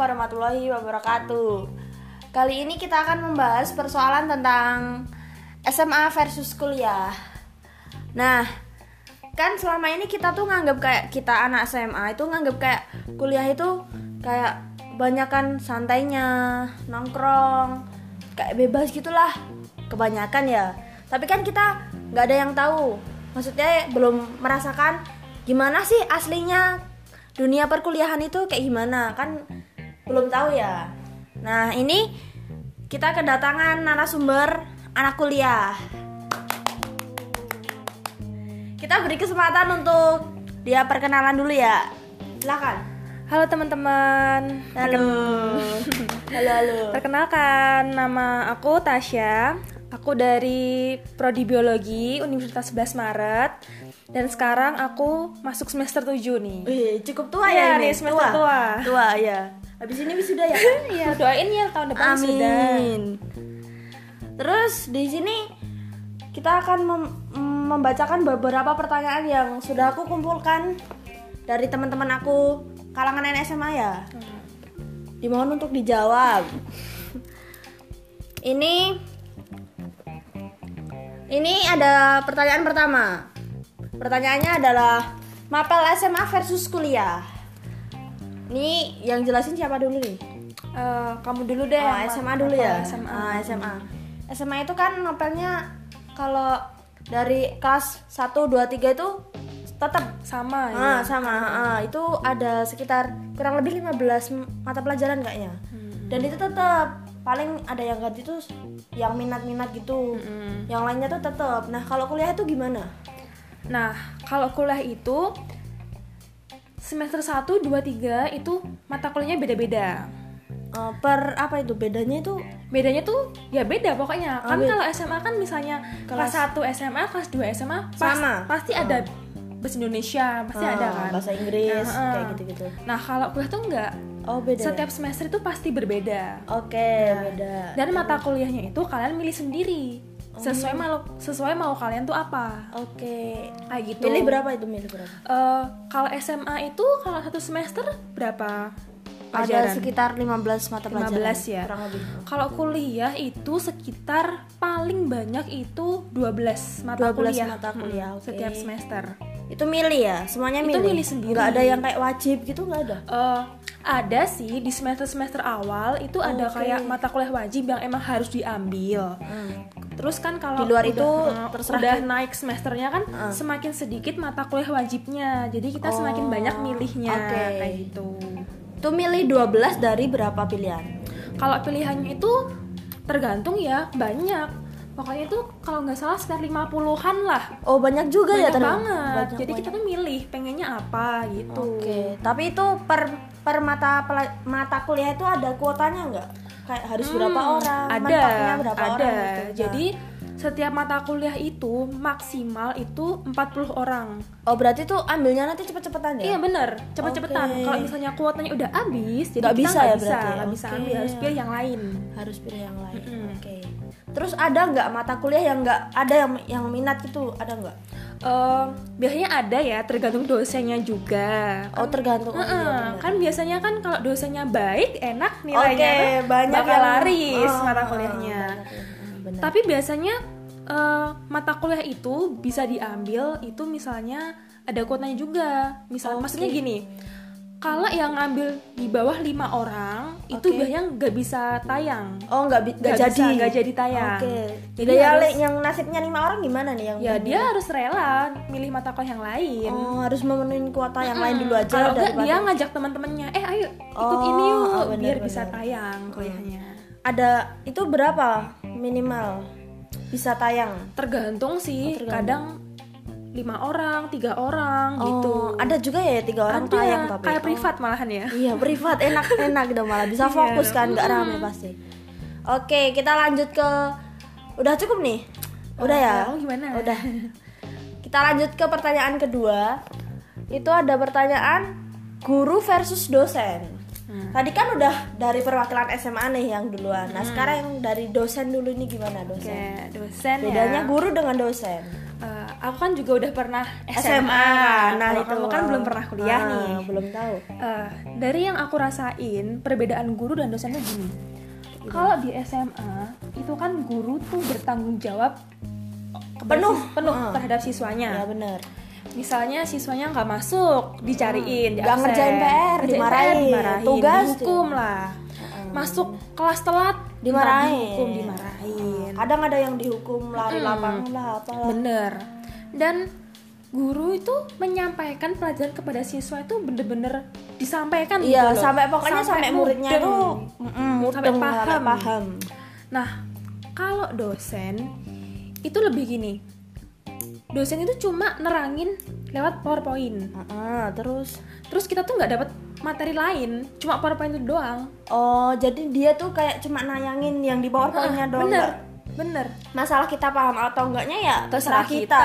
warahmatullahi wabarakatuh. Kali ini kita akan membahas persoalan tentang SMA versus kuliah. Nah, kan selama ini kita tuh nganggap kayak kita anak SMA itu nganggap kayak kuliah itu kayak kebanyakan santainya, nongkrong, kayak bebas gitulah. Kebanyakan ya. Tapi kan kita nggak ada yang tahu. Maksudnya belum merasakan gimana sih aslinya dunia perkuliahan itu kayak gimana kan belum tahu ya. Nah ini kita kedatangan narasumber anak kuliah. Kita beri kesempatan untuk dia perkenalan dulu ya. Silakan. Halo teman-teman. halo. Halo halo. Perkenalkan nama aku Tasya. Aku dari Prodi Biologi Universitas 11 Maret. Dan sekarang aku masuk semester 7 nih. Wih, cukup tua Iya, ya ini. nih, semester tua. tua. Ya habis ini wisuda ya Iya, doain ya tahun depan sudah. Amin. Terus di sini kita akan mem- membacakan beberapa pertanyaan yang sudah aku kumpulkan dari teman-teman aku kalangan anak SMA ya. Dimohon untuk dijawab. Ini ini ada pertanyaan pertama. Pertanyaannya adalah mapel SMA versus kuliah. Ini yang jelasin siapa dulu nih? Eh, kamu dulu deh. Oh, SMA ma- dulu ya. SMA. Ah, SMA. SMA itu kan novelnya kalau dari kelas 1 2 3 itu tetap Sama ya. ah, sama. ah, itu ada sekitar kurang lebih 15 m- mata pelajaran kayaknya. Hmm. Dan itu tetap paling ada yang ganti tuh yang minat-minat gitu. Mm-mm. Yang lainnya tuh tetap. Nah, kalau kuliah itu gimana? Nah, kalau kuliah itu semester 1, 2, 3 itu mata kuliahnya beda-beda. Eh, per apa itu bedanya itu bedanya tuh ya beda pokoknya Oh, kan kalau SMA kan misalnya kelas 1 SMA kelas 2 SMA pas- Sama. pasti ada bahasa Indonesia pasti ah, ada kan bahasa Inggris Nah, ah. kayak gitu-gitu. nah kalau kuliah tuh enggak Oh, beda. setiap semester itu pasti berbeda Oke, beda. dan mata kuliahnya itu kalian milih sendiri sesuai mau sesuai mau kalian tuh apa Oke. kayak gitu Milih berapa itu milih berapa? Eh, kalau SMA itu kalau satu semester berapa Ada sekitar 15 mata pelajaran. 15 ya. Kurang lebih. Kalau kuliah itu sekitar paling banyak itu 12 mata 12 kuliah. mata kuliah, Hmm, oke. Setiap semester. Itu milih ya? Semuanya Itu milih. milih sendiri. Nggak ada yang kayak wajib gitu nggak ada. Eh, ada sih di semester-semester awal itu ada Oke. kayak mata kuliah wajib yang emang harus diambil. Terus kan kalau Di luar udah, itu eh, terserah udah naik semesternya kan semakin sedikit mata kuliah wajibnya. Jadi kita semakin Oh, banyak milihnya oke. kayak gitu. Itu milih 12 dari berapa pilihan? Kalau pilihannya itu tergantung ya banyak. Pokoknya itu kalau nggak salah sekitar 50-an lah. Oh, banyak juga ya banyak ternyata. banget. Banyak, Jadi kita tuh milih pengennya apa gitu. Oke, tapi itu per per mata mata kuliah itu ada kuotanya nggak? Kayak harus berapa Hmm, orang? Ada, berapa ada. orang gitu. Jadi setiap mata kuliah itu maksimal itu 40 orang. Oh, berarti tuh ambilnya nanti cepet-cepetan ya? Iya bener, cepet-cepetan. Oke. Kalau misalnya kuotanya udah habis, jadi Nggak kita bisa nggak ya bisa, berarti? nggak bisa Oke. ambil, harus pilih yang lain. harus pilih yang lain. Mm-mm. Oke. Terus ada nggak mata kuliah yang nggak ada yang yang minat gitu? Ada nggak? Eh, biasanya ada ya, tergantung dosennya juga. Oh tergantung. Oh, Heeh, iya, kan biasanya kan kalau dosennya baik, enak nilainya tuh banyak bakal yang laris Oh, mata oh, kuliahnya. oh, benar. Tapi biasanya eh, mata kuliah itu bisa diambil itu misalnya ada kuotanya juga. Misal Oke. maksudnya gini. Kalau yang ngambil di bawah lima orang itu Oke. biasanya nggak bisa tayang. Oh nggak bi- nggak Nggak jadi. bisa, nggak jadi tayang. Oke. Jadi Jadi ya harus- yang nasibnya lima orang gimana nih yang? Ya dia harus rela milih mata kuliah yang lain. Oh harus memenuhi kuota yang lain dulu aja. Kalau daripada- dia ngajak teman-temannya, eh ayo ikut Oh, ini yuk oh, bener, biar bisa bener. tayang kuliahnya. ada itu berapa minimal bisa tayang? Tergantung sih, Oh, tergantung. kadang lima orang, tiga orang gitu. Oh, ada juga ya tiga orang Ada, tayang tapi kayak Oh. privat malahan ya. Iya privat enak enak gitu malah bisa Iya, fokus kan nggak mm. rame pasti. Oke kita lanjut ke udah cukup nih udah ya. Oh, gimana? Udah. Kita lanjut ke pertanyaan kedua. Itu ada pertanyaan guru versus dosen. Hmm. Tadi kan udah dari perwakilan SMA nih yang duluan. Nah sekarang yang dari dosen dulu ini gimana Oke, dosen? dosen Bedanya ya. guru dengan dosen. Aku kan juga udah pernah SMA, SMA. Nah, itu kan belum pernah kuliah Ah, nih. belum tahu Eh, dari yang aku rasain perbedaan guru dan dosen tuh gini. Kalau di SMA itu kan guru tuh bertanggung jawab Penuh. penuh Ah. terhadap siswanya. ya benar Misalnya siswanya nggak masuk, dicariin, di Nggak ngerjain PR, Ngerjain dimarahin. dimarahin, Tugas dihukum lah. Masuk kelas telat, Dimarahin. dihukum, dimarahin. kadang ada yang dihukum lari lapangan lah apalah Bener. Dan guru itu menyampaikan pelajaran kepada siswa itu bener-bener disampaikan iya gitu loh. sampai pokoknya sampai, muridnya mudeng. tuh mm, Sampai mudeng, paham. sampai paham Nah, kalau dosen itu lebih gini. Dosen itu cuma nerangin lewat PowerPoint. Ah, terus Terus kita tuh nggak dapat materi lain, cuma PowerPoint itu doang. oh jadi dia tuh kayak cuma nayangin yang di powerpointnya Ah, doang bener? Bener. masalah kita paham atau enggaknya ya terserah kita,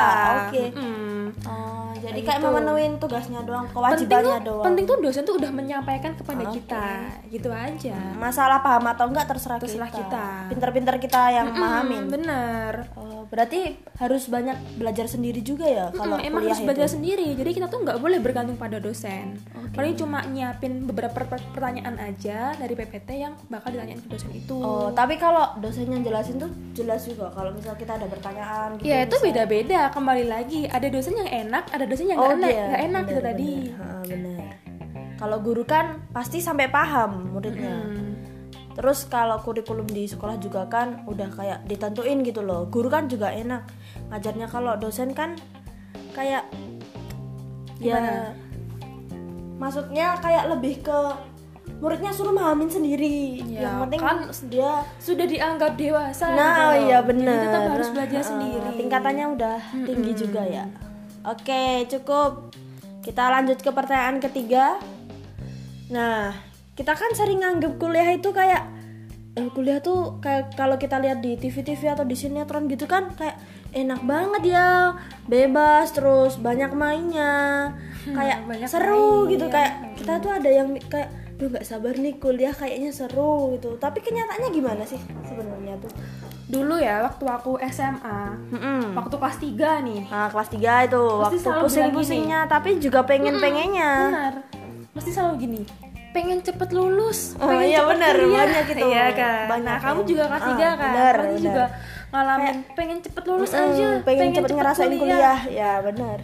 oke Mm. Oh, jadi Kayak kayak gitu. memenuhi tugasnya doang Penting kewajibannya tuh, doang penting tuh dosen tuh udah menyampaikan kepada Oke. kita, gitu aja. masalah paham atau enggak terserah, Terserah kita. pinter-pinter kita yang Mm, mahamin Bener. Oh, berarti harus banyak belajar sendiri juga ya kalau Mm, emang harus itu? belajar sendiri, jadi kita tuh nggak boleh bergantung pada dosen. Paling cuma nyiapin beberapa per- pertanyaan aja dari PPT yang bakal ditanyain ke dosen itu. Oh, tapi kalau dosen yang jelasin tuh jelas juga kalau misal kita ada pertanyaan gitu. ya itu beda-beda. Kembali lagi, ada dosen yang enak, ada dosen Oh, nggak enak, iya, nggak enak bener, gitu tadi. bener. Ha, bener. Kalau guru kan pasti sampai paham muridnya. Hmm. Terus kalau kurikulum di sekolah juga kan udah kayak ditentuin gitu loh. Guru kan juga enak ngajarnya. Kalau dosen kan kayak ya Gimana? maksudnya kayak lebih ke muridnya suruh mahamin sendiri. Ya, Yang penting kan dia Sudah dianggap dewasa. Nah, gitu iya Jadi benar. tetap harus belajar Heeh, sendiri. Tingkatannya udah tinggi juga ya. Oke, cukup. Kita lanjut ke pertanyaan ketiga. Nah, kita kan sering nganggep kuliah itu kayak eh, kuliah tuh kayak kalau kita lihat di TV-TV atau di sinetron gitu kan kayak enak banget ya, bebas terus banyak mainnya. Kayak banyak seru main, gitu ya. kayak kita tuh ada yang kayak duh nggak sabar nih kuliah kayaknya seru gitu. Tapi kenyataannya gimana sih sebenarnya tuh? Dulu ya, waktu aku SMA, Mm-mm. waktu kelas 3 nih. Nah, kelas 3 itu waktu selalu pusing-pusingnya tapi juga pengen-pengennya. Benar. Mesti selalu gini. Pengen cepet lulus, Oh, pengen iya cepet benar, kuliah. banyak itu. Iya kan. Banyak nah, kamu juga kelas Ah, 3 kan. benar, Pasti benar. juga ngalamin pengen cepet lulus Mm, aja, pengen, cepet ngerasain kuliah. Ya, benar.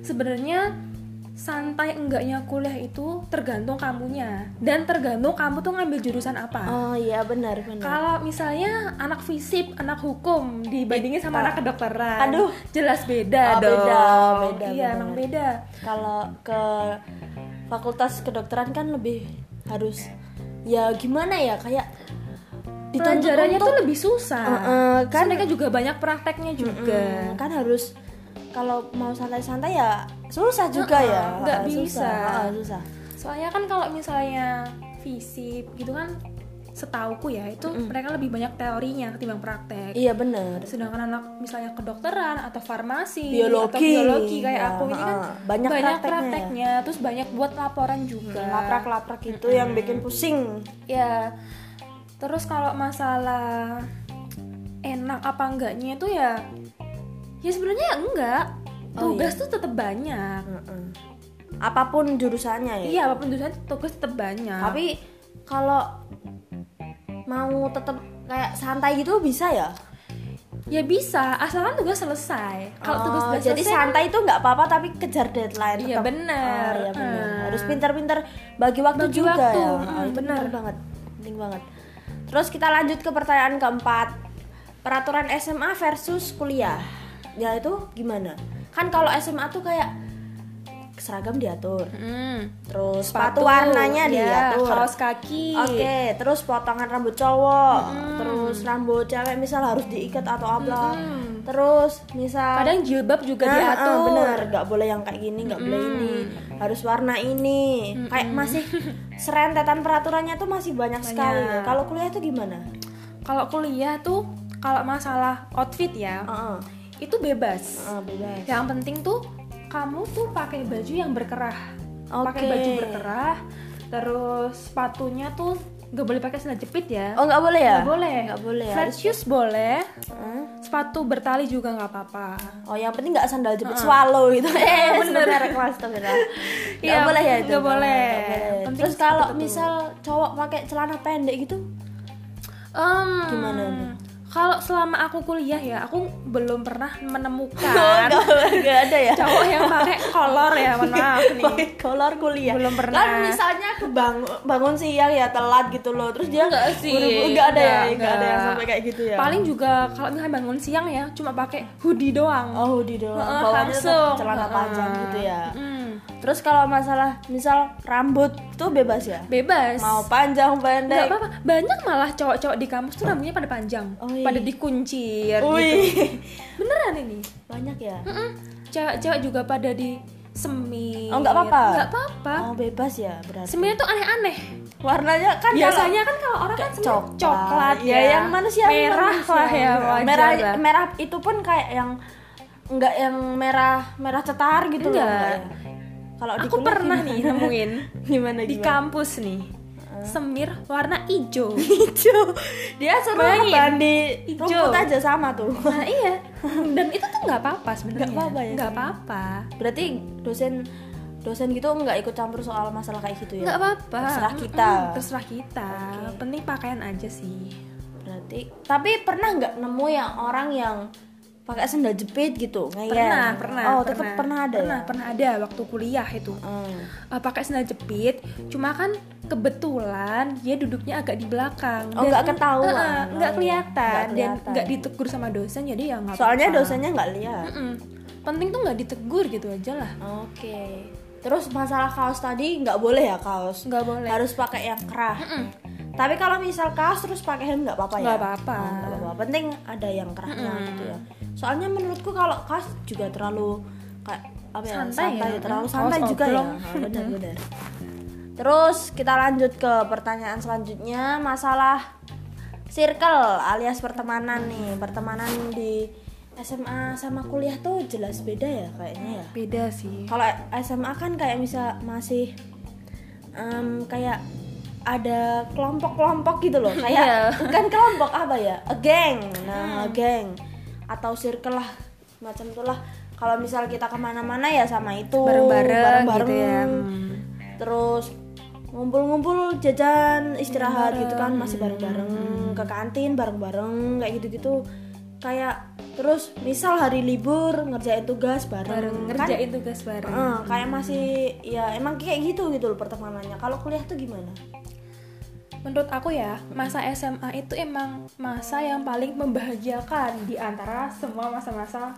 Sebenarnya santai enggaknya kuliah itu tergantung kamunya dan tergantung kamu tuh ngambil jurusan apa. Oh, iya benar, benar. Kalau misalnya anak fisip, anak hukum dibandingin sama anak kedokteran, Aduh. jelas beda Oh, dong. beda, beda, iya, benar. emang beda. Kalau ke fakultas kedokteran kan lebih harus ya gimana ya kayak Pelajarannya untuk- tuh lebih susah. Heeh, kan kan- mereka juga banyak prakteknya juga. Mm, kan harus kalau mau santai-santai ya susah juga Heeh, ya. nggak Ah, bisa. Susah. Ah, susah. Soalnya kan kalau misalnya fisip gitu kan setauku ya itu mereka lebih banyak teorinya ketimbang praktek. Iya benar. Sedangkan anak misalnya kedokteran atau farmasi Biologi. atau biologi kayak Ya, aku ini kan ah, banyak prakteknya ya. prakteknya, terus banyak buat laporan juga. Laprak-laprak itu yang bikin pusing. Ya. Terus kalau masalah enak apa enggaknya itu ya ya sebenarnya ya enggak. Oh, Tugas tuh tetap banyak. Heeh. Apa pun jurusannya ya. Iya, apa pun jurusan tugas tetap banyak. Tapi kalau mau tetap kayak santai gitu bisa ya? ya bisa, asalkan tugas selesai. Kalau tugas Oh, udah jadi selesai, santai itu nggak apa-apa tapi kejar deadline. Iya, tetap. benar. Oh, iya benar. Hmm. Harus pintar-pintar bagi waktu Bagi juga waktu, ya. hmm, benar banget. Penting banget. Terus kita lanjut ke pertanyaan keempat. Peraturan SMA versus kuliah. Ya itu gimana? Kan kalau SMA tuh kayak seragam diatur. Hmm. Terus sepatu, warnanya ya, diatur. kaos kaki. Oke, terus potongan rambut cowok, terus rambut cewek misal harus diikat atau apa. Mm-mm. Terus misal Kadang jilbab juga Nah, diatur. ah, bener, nggak boleh yang kayak gini, nggak boleh ini, harus warna ini. Kayak masih serentetan peraturannya tuh masih banyak, sekali. Banyak. Kalau kuliah tuh gimana? Kalau kuliah tuh kalau masalah outfit ya, Heeh, itu bebas. heeh, bebas. Yang penting tuh kamu tuh pakai baju yang berkerah. Pakai Oke. baju berkerah, terus sepatunya tuh nggak boleh pakai sandal jepit ya Oh nggak boleh ya? nggak boleh Nggak boleh. flat harus- shoes boleh Hmm? sepatu bertali juga nggak apa-apa Oh yang penting nggak sandal jepit swallow gitu. Eh bener. Merek mas tapi Nggak Iya, boleh ya itu. nggak boleh. Boleh. Terus kalau misal cowok pakai celana pendek gitu, Em, Gimana tuh? Kalau selama aku kuliah ya aku belum pernah menemukan nggak ada ya? cowok yang pakai kolor ya mohon maaf nih Pakai kolor kuliah. Belum pernah. Kan misalnya kebangun bangun siang ya telat gitu loh. Terus dia Enggak sih. nggak ada ya, Enggak, nggak ada yang sampai kayak gitu ya. paling juga kalau misalnya bangun siang ya cuma pakai hoodie doang Oh di doang. Bawahnya langsung celana Heeh. panjang gitu ya. Mm, Terus kalau masalah misal rambut tuh bebas ya? bebas Mau panjang nggak pendek. apa-apa banyak malah cowok-cowok di kampus tuh rambutnya pada panjang Oh, iya. pada dikuncir gitu beneran ini Banyak ya? Cewek-cewek juga pada di semir Oh, nggak apa-apa? nggak apa-apa Oh bebas ya berarti. semirnya tuh aneh-aneh Warnanya kan biasanya kan kalau orang kan semir coklat, coklat ya, yang manusia merah lah ya wajar merah merah itu pun kayak yang enggak yang merah merah cetar gitu loh Enggak. enggak ya? Kalau di aku kulit pernah gimana? nih nemuin. Gimana di gimana? kampus nih semir warna hijau. Hijau. Dia suruh Bayangin. rebahan di Hijau. rumput aja sama tuh. Nah iya. Dan itu tuh nggak apa-apa sebenarnya. Nggak apa-apa ya? nggak apa-apa. Berarti dosen dosen gitu nggak ikut campur soal masalah kayak gitu ya? Nggak apa-apa. Terserah kita. Mm-mm, terserah kita. Penting pakaian aja sih. Berarti tapi pernah nggak nemu yang orang yang pakai sendal jepit gitu ngeyel pernah pernah oh tetap pernah ada pernah ya pernah ada waktu kuliah itu Hmm. Eh, pakai sandal jepit cuma kan kebetulan dia duduknya agak di belakang Oh, nggak ketahuan. Nggak Oh, kelihatan dan kelihatan. nggak ditegur sama dosen jadi ya nggak soalnya apa-apa. dosennya nggak lihat Mm-mm. penting tuh nggak ditegur gitu aja lah Oke. Terus masalah kaos tadi nggak boleh ya kaos? nggak boleh Harus pakai yang kerah. Tapi kalau misal kaos terus pakai hem nggak apa-apa ya? Nggak apa-apa. Oh, nggak apa-apa. Penting ada yang kerahnya gitu ya. Soalnya menurutku kalau kaos juga terlalu kayak apa ya? Santai ya. terlalu Kaos santai juga ya. oblong. Oh, Benar-benar. Terus kita lanjut ke pertanyaan selanjutnya masalah circle alias pertemanan nih. Pertemanan di SMA sama kuliah tuh jelas beda ya kayaknya ya beda sih kalau SMA kan kayak bisa masih em, kayak ada kelompok-kelompok gitu loh. Kayak bukan kelompok apa ya? A gang. Nah a gang. Atau circle lah macam itulah kalau misal kita ke mana-mana ya sama itu. Bareng-bareng gitu ya Hmm. terus ngumpul-ngumpul jajan istirahat gitu kan masih bareng-bareng. Ke kantin bareng-bareng kayak gitu-gitu kayak terus misal hari libur ngerjain tugas bareng, bareng kan? ngerjain tugas bareng. Heeh, kayak masih ya emang kayak gitu gitu loh pertemanannya. Kalau kuliah tuh gimana? Menurut aku ya masa SMA itu emang masa yang paling membahagiakan di antara semua masa-masa.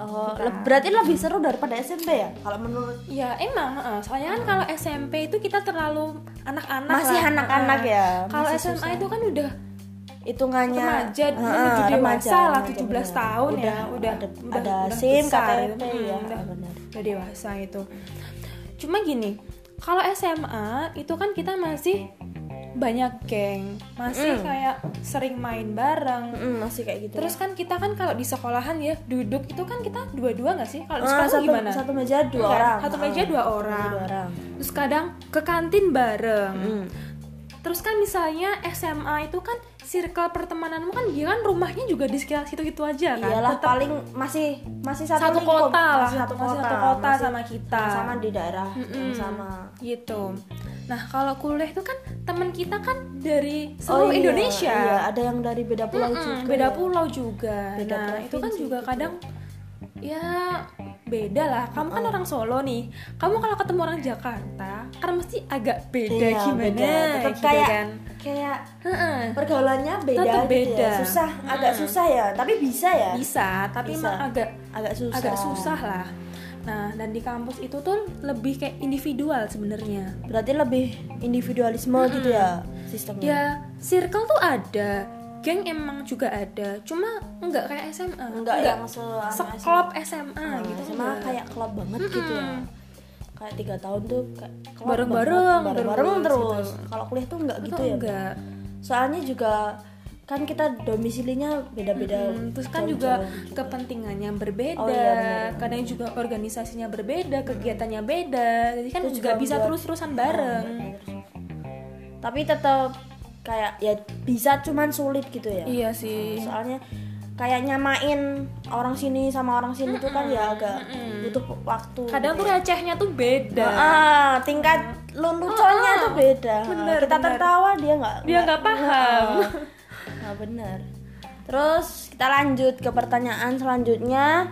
Oh, berarti lebih seru daripada SMP ya kalau menurut? Ya emang heeh. soalnya kan kalau SMP itu kita terlalu anak-anak Masih anak-anak ya, kalau SMA susah. itu kan udah hitungannya remaja Heeh, menuju dewasa lah remaja, 17 bener. tahun ya Udah- udah ada, udah, ada udah SIM besar KTP gitu. ya Hmm, udah, benar udah dewasa itu cuma gini kalau SMA itu kan kita masih banyak geng masih Mm. kayak sering main bareng Mm, masih kayak gitu Terus kan kita kan kalau di sekolahan ya duduk itu kan kita dua-dua nggak sih? Kalau di Eh, sekolah satu, gimana? satu meja dua Enggak, orang Satu Heeh, meja dua orang. dua orang Terus kadang ke kantin bareng. Mm. Terus kan misalnya SMA itu kan circle pertemananmu kan dia kan rumahnya juga di sekitar situ-situ aja kan. iyalah Tetap paling masih masih satu, Satu lingkup, kota lah, masih satu masih kota, satu kota masih sama kita. sama di daerah yang Mm-mm. sama gitu. Nah kalau kuliah itu kan teman kita kan dari seluruh iya, Indonesia. iya, ada yang dari beda pulau Mm-mm, juga beda pulau juga. Beda nah, itu kan juga gitu. Ya beda lah. Kamu kan orang Solo nih. Kamu kalau ketemu orang Jakarta, kan mesti agak beda Iya, gimana beda. Tetep gitu kayak kan. kayak Heeh. pergaulannya beda, Tetep gitu beda. ya. susah agak susah ya tapi bisa ya Bisa, tapi Bisa. emang agak agak susah agak susah lah. Nah, dan di kampus itu tuh lebih kayak individual sebenarnya. berarti lebih individualisme gitu ya sistemnya Ya, circle tuh ada, geng emang juga ada, cuma enggak kayak SMA. enggak yang se seklop SMA Ah, gitu SMA enggak. kayak klub banget gitu ya kayak tiga tahun tuh kayak klub Bareng-bareng banget, bareng-bareng terus terus gitu. kalau kuliah tuh enggak Itu gitu ya enggak. soalnya juga kan kita domisilinya beda-beda Hmm, terus kan juga gitu. kepentingannya berbeda, Oh, iya, kadang juga organisasinya berbeda, kegiatannya beda, jadi kan juga juga bisa terus-terusan bareng. tapi tetap kayak ya bisa cuman sulit gitu ya. Iya sih. soalnya kayak nyamain orang sini sama orang sini tuh kan ya agak butuh waktu. Kadang tuh recehnya tuh beda. ah tingkat leluconnya tuh beda. Bener, kita bener. tertawa dia nggak Dia nggak paham. nah bener. Terus kita lanjut ke pertanyaan selanjutnya.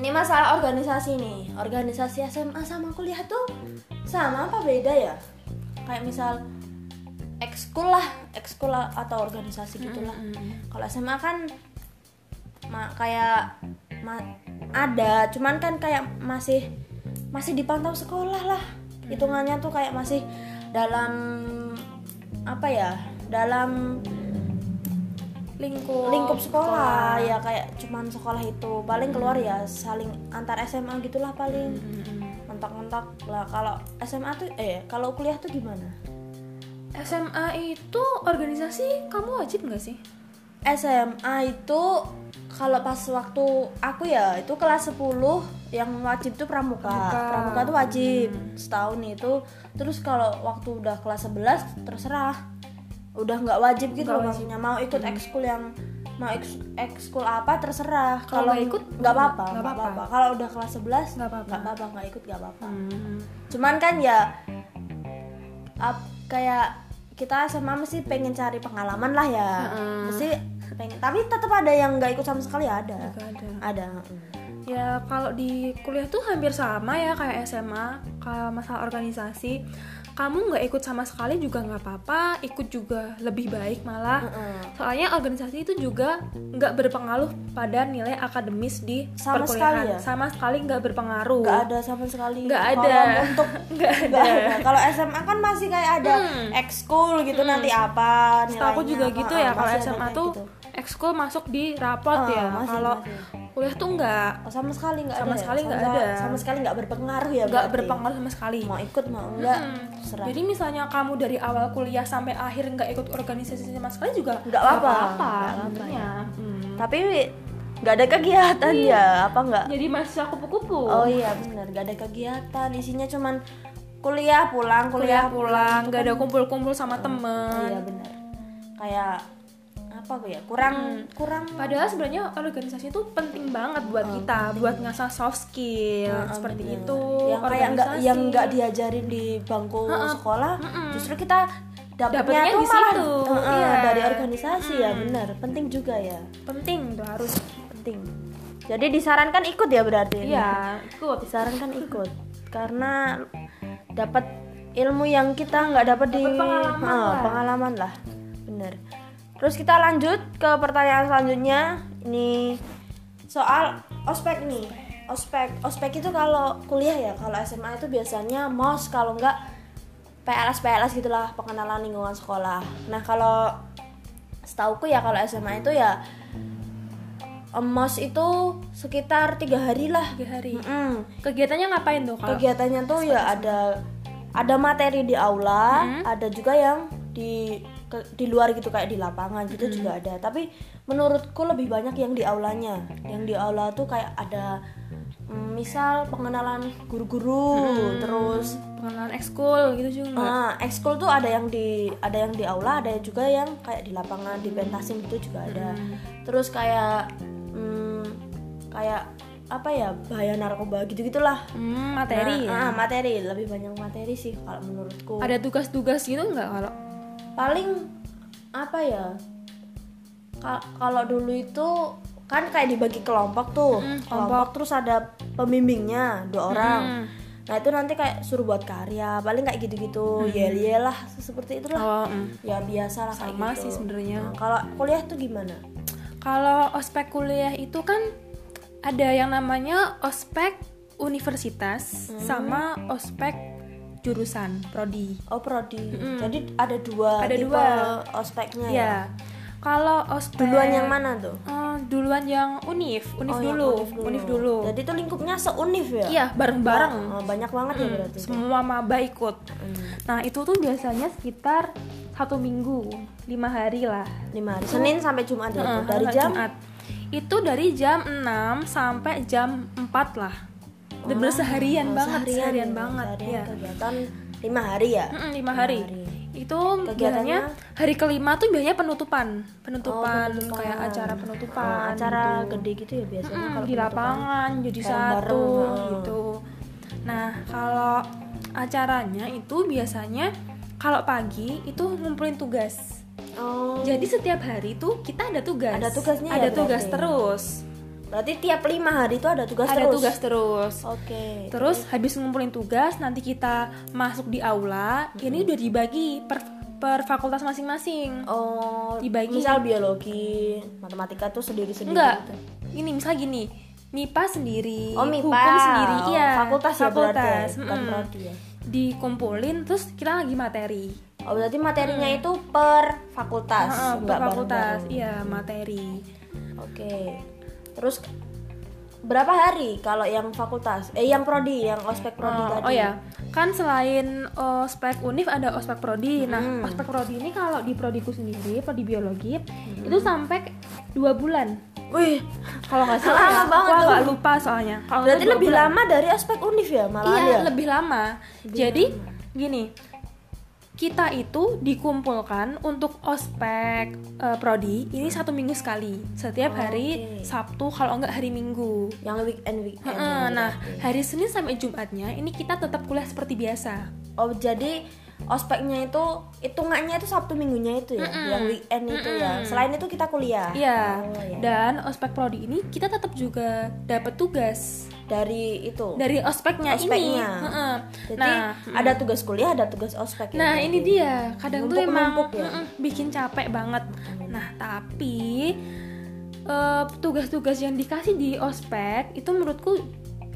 Ini masalah organisasi nih. Organisasi SMA sama kuliah tuh sama apa beda ya? Kayak misal ekskul lah ekskul atau organisasi gitulah. kalau SMA kan ma- kayak ma- ada cuman kan kayak masih masih dipantau sekolah lah. Hitungannya tuh kayak masih dalam apa ya dalam Lingkup. lingkup sekolah, ya kayak cuman sekolah itu. Paling keluar ya saling antar SMA gitulah paling. Mentok-mentok lah. Kalau SMA tuh eh kalau kuliah tuh gimana SMA itu organisasi kamu wajib nggak sih? SMA itu kalau pas waktu aku ya itu kelas 10 yang wajib tuh pramuka. Pramuka. Pramuka tuh wajib setahun itu. Terus kalau waktu udah kelas 11 terserah. Udah nggak wajib gitu loh maksudnya mau ikut ekskul yang mau eks- ekskul apa terserah. Kalau ikut, nggak apa-apa, nggak apa-apa. apa-apa. Kalau udah kelas 11 Nggak apa-apa. nggak apa-apa, nggak ikut nggak apa-apa. Hmm. Cuman kan ya kayak kita SMA mesti pengen cari pengalaman lah ya. Mesti pengen tapi tetap ada yang nggak ikut sama sekali ada. Nggak ada. Ada. mm. Ya kalau di kuliah tuh hampir sama ya kayak SMA kalau masalah organisasi kamu nggak ikut sama sekali juga nggak apa-apa ikut juga lebih baik malah Mm-mm. soalnya organisasi itu juga nggak berpengaruh pada nilai akademis di Sama perkuliahan sekali ya? sama sekali nggak berpengaruh Nggak ada sama sekali. Nggak Kalau ada. untuk nggak ada ada. Kalau SMA kan masih kayak ada ekskul gitu nanti apa Setahu aku nilainya juga apa, gitu ya kalau SMA tuh gitu. ekskul masuk di rapot Ah, ya kalau. Kuliah tuh nggak Oh, sama sekali nggak Sama ada. ya? sekali nggak ada. Sama sekali nggak berpengaruh ya. nggak berarti? berpengaruh sama sekali Mau ikut mau enggak terserah. Jadi misalnya kamu dari awal kuliah sampai akhir nggak ikut organisasi sama sekali juga Nggak apa-apa. Nggak apa-apa, sebenarnya. Hmm. Tapi nggak ada kegiatan ya apa nggak? Jadi mahasiswa kupu-kupu. Oh iya benar, gak ada kegiatan. Isinya cuman kuliah pulang, kuliah, kuliah pulang, nggak ada kumpul-kumpul sama Oh, temen. iya benar. Kayak apa gue ya? Kurang kurang Padahal sebenarnya organisasi itu penting banget buat kita, buat ngasah soft skill seperti bener. itu. yang kayak nggak yang nggak diajarin di bangku sekolah, justru kita dapatnya Dapatnya tuh di malah situ, Heeh, iya. dari organisasi ya benar. Penting juga ya, penting tuh harus. penting. Jadi disarankan ikut ya berarti. Iya, ikut. disarankan ikut karena dapat ilmu yang kita nggak dapat di pengalaman Ah, lah. pengalaman lah terus kita lanjut ke pertanyaan selanjutnya ini soal ospek nih ospek ospek itu kalau kuliah ya kalau SMA itu biasanya mos kalau nggak PLS PLS gitulah pengenalan lingkungan sekolah nah kalau setauku ya kalau SMA itu ya mos itu sekitar tiga hari lah Tiga hari. Mm-mm. Kegiatannya ngapain tuh kalau? kegiatannya tuh ya ada ada materi di aula ada juga yang di ke- di luar gitu kayak di lapangan gitu juga ada. Tapi menurutku lebih banyak yang di aulanya. Yang di aula tuh kayak ada mm, misal pengenalan guru-guru terus pengenalan ekskul gitu juga. ah ekskul tuh ada yang di ada yang di aula ada juga yang kayak di lapangan di pentasim gitu juga ada. Terus kayak mm, kayak apa ya bahaya narkoba gitu gitulah Hmm, materi ya. ah, materi. Lebih banyak materi sih kalau menurutku. Ada tugas-tugas gitu nggak kalau? Paling apa ya Ka- kalau dulu itu kan kayak dibagi kelompok tuh. Kelompok terus ada pembimbingnya dua orang. Nah itu nanti kayak suruh buat karya paling kayak gitu-gitu. Yel yel lah seperti itulah Oh, mm. ya biasa lah Sama gitu. sih sebenarnya. Nah, kalau kuliah tuh gimana? Kalau ospek kuliah itu kan ada yang namanya ospek universitas sama ospek jurusan prodi. oh prodi jadi ada dua Ada tipe dua. ospeknya ya Ya. Kalau ospek duluan yang mana tuh Eh, duluan yang univ Oh, yang dulu, univ dulu. univ dulu. jadi itu lingkupnya seuniv ya Iya, bareng-bareng. Oh, banyak banget ya berarti Semua maba ikut. Nah, itu tuh biasanya sekitar satu minggu, lima hari lah. lima hari Senin sampai Jumat ya tuh? dari jam Jumat. Itu dari jam 6 sampai jam 4 lah. Bener-bener seharian oh, banget, seharian, ya, banget. seharian ya. kegiatan lima hari ya Mm-mm, lima hari. hari. itu Kegiatannya? biasanya hari kelima tuh biasanya penutupan penutupan, Oh, penutupan. kayak acara penutupan Oh, acara gitu. gede gitu ya biasanya Mm-mm, kalau di lapangan jadi satu heeh. gitu nah kalau acaranya itu biasanya kalau pagi itu ngumpulin tugas Oh. jadi setiap hari tuh kita ada tugas Ada tugasnya ya ada tugas berarti? terus berarti tiap lima hari itu ada tugas ada terus. tugas terus Oke. Terus habis ngumpulin tugas nanti kita masuk di aula. Ini udah dibagi per per fakultas masing-masing. Oh, Dibagi. misal biologi, matematika tuh sendiri-sendiri Enggak. gitu. Ini misal gini, MIPA sendiri, Oh, MIPA. hukum sendiri, Oh, iya. fakultas ya berarti ya, fakultas, bukan mm-mm. prodi ya. Dikumpulin terus kita lagi materi. Oh, berarti materinya itu per fakultas, Heeh, per fakultas, iya materi. Oke. Terus berapa hari kalau yang fakultas? Eh, yang prodi, yang ospek prodi Oh, tadi. oh ya, kan selain ospek univ ada ospek prodi. Nah, Hmm. ospek prodi ini kalau di prodiku sendiri, prodi biologi, itu sampai dua bulan. Wih, Kalau nggak salah, Lama ya, banget aku agak lupa soalnya. Kalau berarti lebih bulan. lama dari ospek univ ya malah Iya, ya? lebih lama. Jadi gini, kita itu dikumpulkan untuk ospek eh, prodi ini satu minggu sekali, setiap hari Oke. Sabtu kalau enggak hari Minggu. Yang weekend weekend. Nah, berarti. hari Senin sampai Jumatnya ini kita tetap kuliah seperti biasa. Oh, jadi ospeknya itu hitungannya itu Sabtu minggunya itu ya, yang weekend itu ya. Selain itu kita kuliah. Iya. Oh, iya. Dan ospek prodi ini kita tetap juga dapat tugas Dari itu. dari ospeknya, ini. Ospeknya. Heeh. Jadi nah, ada tugas kuliah, ada tugas ospek ya. Nah berarti. ini dia kadang tuh emang ya? bikin capek banget. Nah tapi eh, tugas-tugas yang dikasih di ospek itu menurutku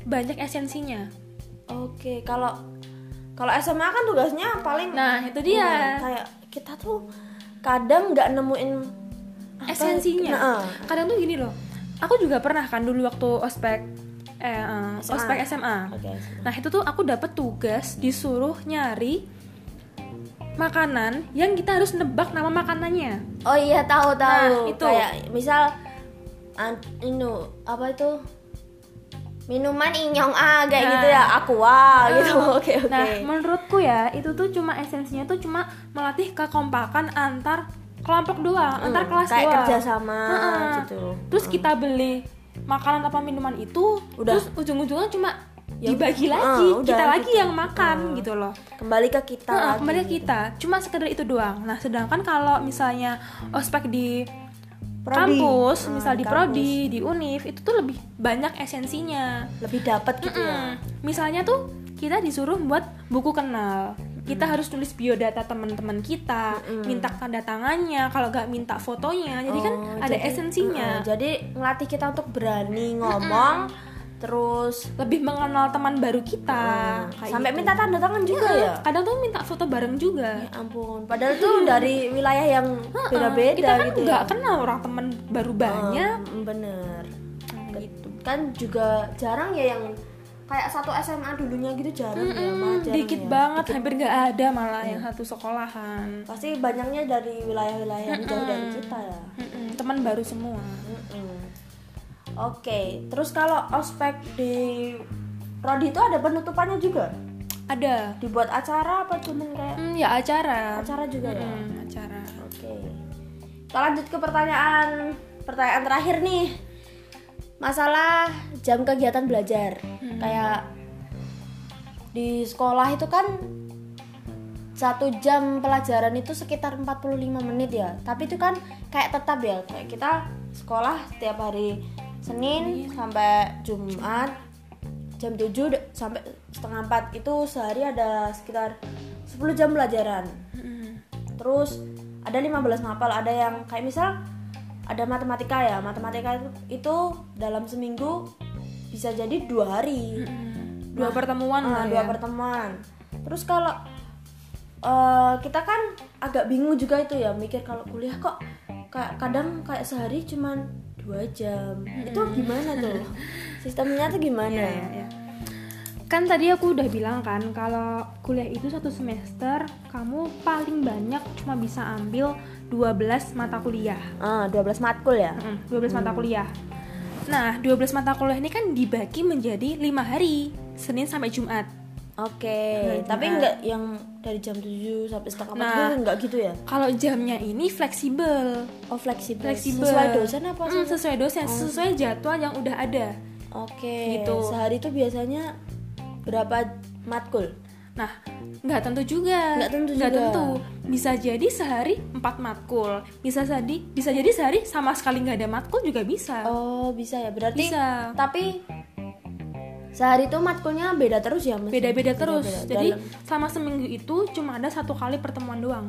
banyak esensinya. Oke, kalau kalau SMA kan tugasnya paling Nah itu dia Hmm, kayak kita tuh kadang nggak nemuin apa- esensinya. Nah, Kadang tuh gini loh. Aku juga pernah kan dulu waktu ospek eh, eh, SMA. ospek SMA. Oke, SMA. Nah itu tuh aku dapat tugas disuruh nyari makanan yang kita harus nebak nama makanannya. Oh iya tahu tahu. Nah, itu. Kayak misal an, inu apa itu minuman inyong ah kayak Nah. gitu ya aqua gitu. Oke oke. Nah, menurutku ya, itu tuh cuma esensinya tuh cuma melatih kekompakan antar kelompok doang, Hmm, antar kelas kayak doang. kerjasama Heeh. gitu. Terus kita beli makanan apa minuman itu, Udah. terus ujung-ujungnya cuma Ya, dibagi lagi, udah kita lagi gitu. yang makan Heeh. gitu loh. Kembali ke kita Heeh, lagi. kembali ke gitu. kita, cuma sekedar itu doang. Nah, sedangkan kalau misalnya ospek di Prodi. kampus, Hmm, misal di kampus. prodi, di univ, itu tuh lebih banyak esensinya. lebih dapat gitu ya. Mm-mm. Misalnya tuh kita disuruh buat buku kenal. Kita harus tulis biodata teman-teman kita, minta tanda tangannya, kalau nggak minta fotonya. Jadi kan Oh, ada jadi- esensinya. Heeh, jadi ngelatih kita untuk berani ngomong terus Lebih mengenal teman baru kita. kayak sampai gitu. minta tanda tangan juga ya. Kadang tuh minta foto bareng juga. Ya ampun, padahal tuh dari wilayah yang beda-beda kita kan gitu nggak ya. kenal orang teman baru banyak. Oh, bener. Nah, gitu. Kan juga jarang ya yang kayak satu SMA dulunya gitu jarang ya, Mm-mm, malah jarang dikit ya. banget, hampir nggak ada malah yang satu sekolahan. Pasti banyaknya dari wilayah-wilayah yang jauh dari kita ya. Mm-mm, teman baru semua. Mm-mm. Oke, terus kalau ospek di prodi itu ada penutupannya juga? Ada. Dibuat acara apa cuman kayak Hmm, ya acara. acara juga ya? Mm, acara. Oke. Kita lanjut ke pertanyaan pertanyaan terakhir nih. Masalah jam kegiatan belajar. Kayak di sekolah itu kan satu jam pelajaran itu sekitar 45 menit ya. Tapi itu kan kayak tetap ya. Kayak kita sekolah setiap hari Senin sampai Jumat jam 7 de- sampai setengah 4 itu sehari ada sekitar 10 jam pelajaran. Terus ada 15 mapel ada yang kayak misal ada matematika ya. Matematika itu, itu dalam seminggu bisa jadi dua hari. Mm-mm. Dua pertemuan Ah, lah dua ya. pertemuan. Terus kalau eh, kita kan agak bingung juga itu ya mikir kalau kuliah kok kayak kadang kayak sehari cuman dua jam itu gimana tuh sistemnya tuh gimana Iya, iya, iya. Kan tadi aku udah bilang kan kalau kuliah itu satu semester kamu paling banyak cuma bisa ambil 12 mata kuliah. ah 12 matkul ya Mm, 12 mata kuliah. Nah, 12 mata kuliah ini kan dibagi menjadi lima hari, Senin sampai Jumat. Oke, Nah, tapi nah. enggak yang dari jam 7 sampai setengah 4 Nah. enggak gitu ya? Kalau jamnya ini fleksibel. Oh, fleksibel. Fleksibel. Sesuai dosen apa Mm, sih? sesuai dosen, sesuai jadwal yang udah ada. Oke. Gitu. Sehari itu biasanya berapa matkul? Nah, nggak tentu juga. Nggak tentu Nggak juga. tentu. Bisa jadi sehari 4 matkul. Bisa jadi bisa jadi sehari sama sekali nggak ada matkul juga bisa. Oh, bisa ya. Berarti Bisa. tapi sehari itu matkulnya beda terus ya, Mas? Beda-beda terus. Beda-beda. Jadi Dalam- selama seminggu itu cuma ada satu kali pertemuan doang.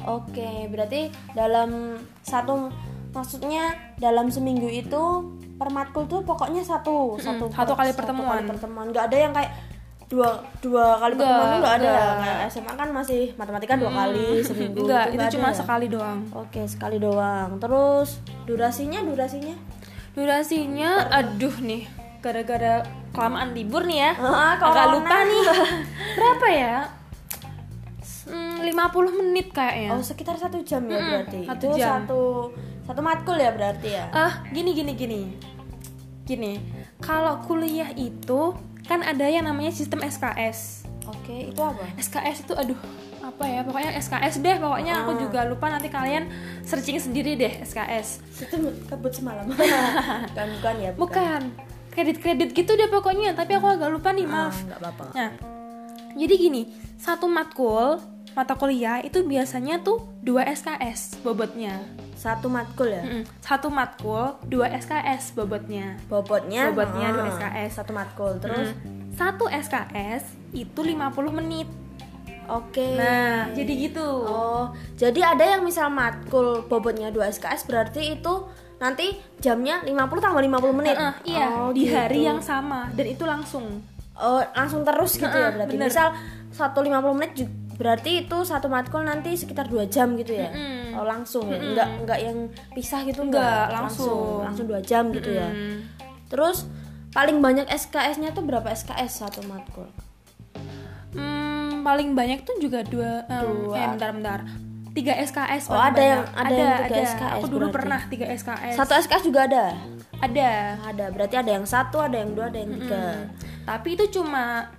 Oke, berarti dalam satu maksudnya dalam seminggu itu per matkul tuh pokoknya satu satu satu kali pertemuan. kali pertemuan nggak ada yang kayak dua dua kali Nggak, pertemuan nggak ada nggak. kayak SMA kan masih matematika dua kali seminggu Enggak, tuh itu nggak cuma ada ya? sekali doang. oke sekali doang terus durasinya durasinya Durasinya aduh nih, gara-gara kelamaan libur nih ya. Agak corona. lupa nih. Berapa ya? Hmm, 50 menit kayaknya. oh sekitar satu jam ya Mm-mm, berarti satu itu jam. satu satu matkul ya berarti ya Ah, gini gini gini. Gini, kalau kuliah itu kan ada yang namanya sistem SKS. oke itu apa SKS itu aduh apa ya pokoknya SKS deh pokoknya aku Ah. juga lupa nanti kalian searching sendiri deh SKS itu kebut semalam bukan bukan ya bukan kredit kredit gitu deh pokoknya. Tapi aku agak lupa nih Ah, maaf. nggak apa-apa. Nah jadi gini satu matkul mata kuliah itu biasanya tuh dua SKS bobotnya. Satu matkul ya? Mm-mm. satu matkul dua SKS bobotnya. Bobotnya? Bobotnya dua ah, SKS. satu matkul. Terus? Mm. satu SKS itu 50 menit. Oke. Nah jadi gitu. Oh jadi ada yang misal matkul bobotnya 2 SKS berarti itu nanti jamnya 50 tambah 50 menit Heeh, iya Oh, di hari gitu. yang sama dan itu langsung oh langsung terus gitu ya Heeh, berarti bener. misal satu 50 menit ju- berarti itu satu matkul nanti sekitar 2 jam gitu ya Mm-mm. oh langsung ya enggak enggak yang pisah gitu Enggak, enggak langsung. langsung 2 jam gitu ya Mm. terus paling banyak SKS-nya tuh berapa SKS satu matkul Hmm, paling banyak tuh juga dua, um, Dua. eh bentar bentar tiga SKS Oh, ada yang- banyak. ada yang tiga SKS aku dulu berarti. pernah tiga SKS satu SKS juga ada ada ada berarti ada yang satu ada yang dua ada yang tiga Hmm. tapi itu cuma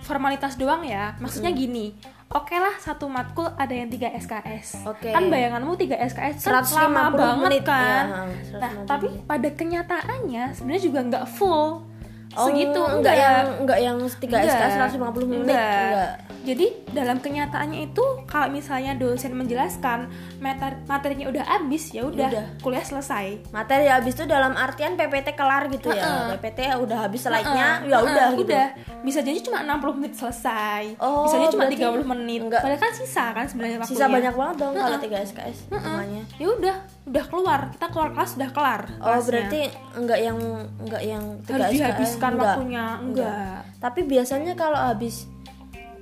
formalitas doang ya maksudnya gini oke lah satu matkul ada yang tiga SKS Oke. kan bayanganmu tiga SKS kan 150 lama banget menit, kan ya, nah 150 tapi pada kenyataannya sebenarnya juga nggak full segitu Oh, enggak yang enggak yang tiga Enggak. SKS 150 menit Enggak. enggak. Jadi dalam kenyataannya itu kalau misalnya dosen menjelaskan mater- materinya udah habis ya udah kuliah selesai. Materi habis itu dalam artian PPT kelar gitu ya. Heeh. PPT udah habis slide-nya Heeh, ya udah heeh, gitu. Udah. Bisa jadi cuma 60 menit selesai. Oh, Bisa jadi cuma berarti 30 menit. enggak. Padahal kan sisa kan sebenarnya waktunya. Sisa banyak banget dong kalau Heeh. tiga SKS Heeh. hitungannya. Ya udah, udah keluar. Kita keluar kelas udah kelar. Oh, kelasnya. berarti enggak yang enggak yang harus SKS. dihabiskan enggak. waktunya. Enggak. Tapi biasanya kalau habis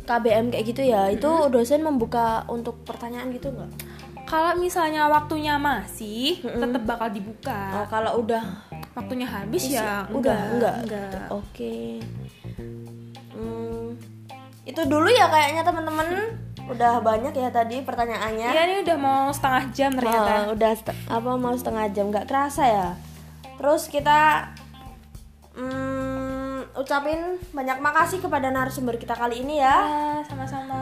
KBM kayak gitu ya, itu dosen membuka untuk pertanyaan gitu enggak? Kalau misalnya waktunya masih, tetap bakal dibuka. Oh, kalau udah Waktunya habis ya udah enggak. enggak. Oke. Hmm, itu dulu ya kayaknya teman-teman udah banyak ya tadi pertanyaannya. Iya ini udah mau setengah jam ternyata. Oh, udah apa mau setengah jam nggak kerasa ya. Terus kita hmm, ucapin banyak makasih kepada narasumber kita kali ini ya. Ya, sama-sama.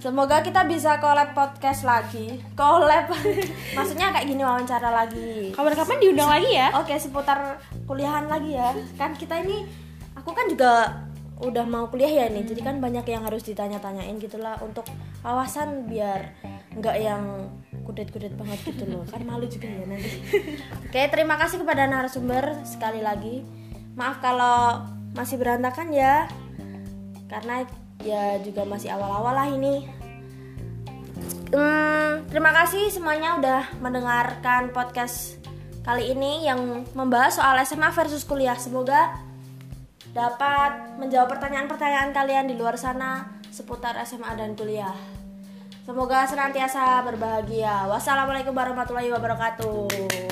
Semoga kita bisa collab podcast lagi. Collab. Maksudnya kayak gini wawancara lagi. Kapan-kapan diundang lagi ya? Oke, seputar kuliahan lagi ya. Kan kita ini aku kan juga udah mau kuliah ya nih. Jadi kan banyak yang harus ditanya-tanyain gitulah untuk wawasan biar nggak yang kudet-kudet banget gitu loh. Kan malu juga ya nanti. Oke, terima kasih kepada narasumber sekali lagi. Maaf kalau masih berantakan ya. Karena ya juga masih awal-awal lah ini. Hmm, terima kasih semuanya udah mendengarkan podcast kali ini yang membahas soal SMA versus kuliah. Semoga dapat menjawab pertanyaan-pertanyaan kalian di luar sana seputar SMA dan kuliah. Semoga senantiasa berbahagia. Wassalamualaikum warahmatullahi wabarakatuh.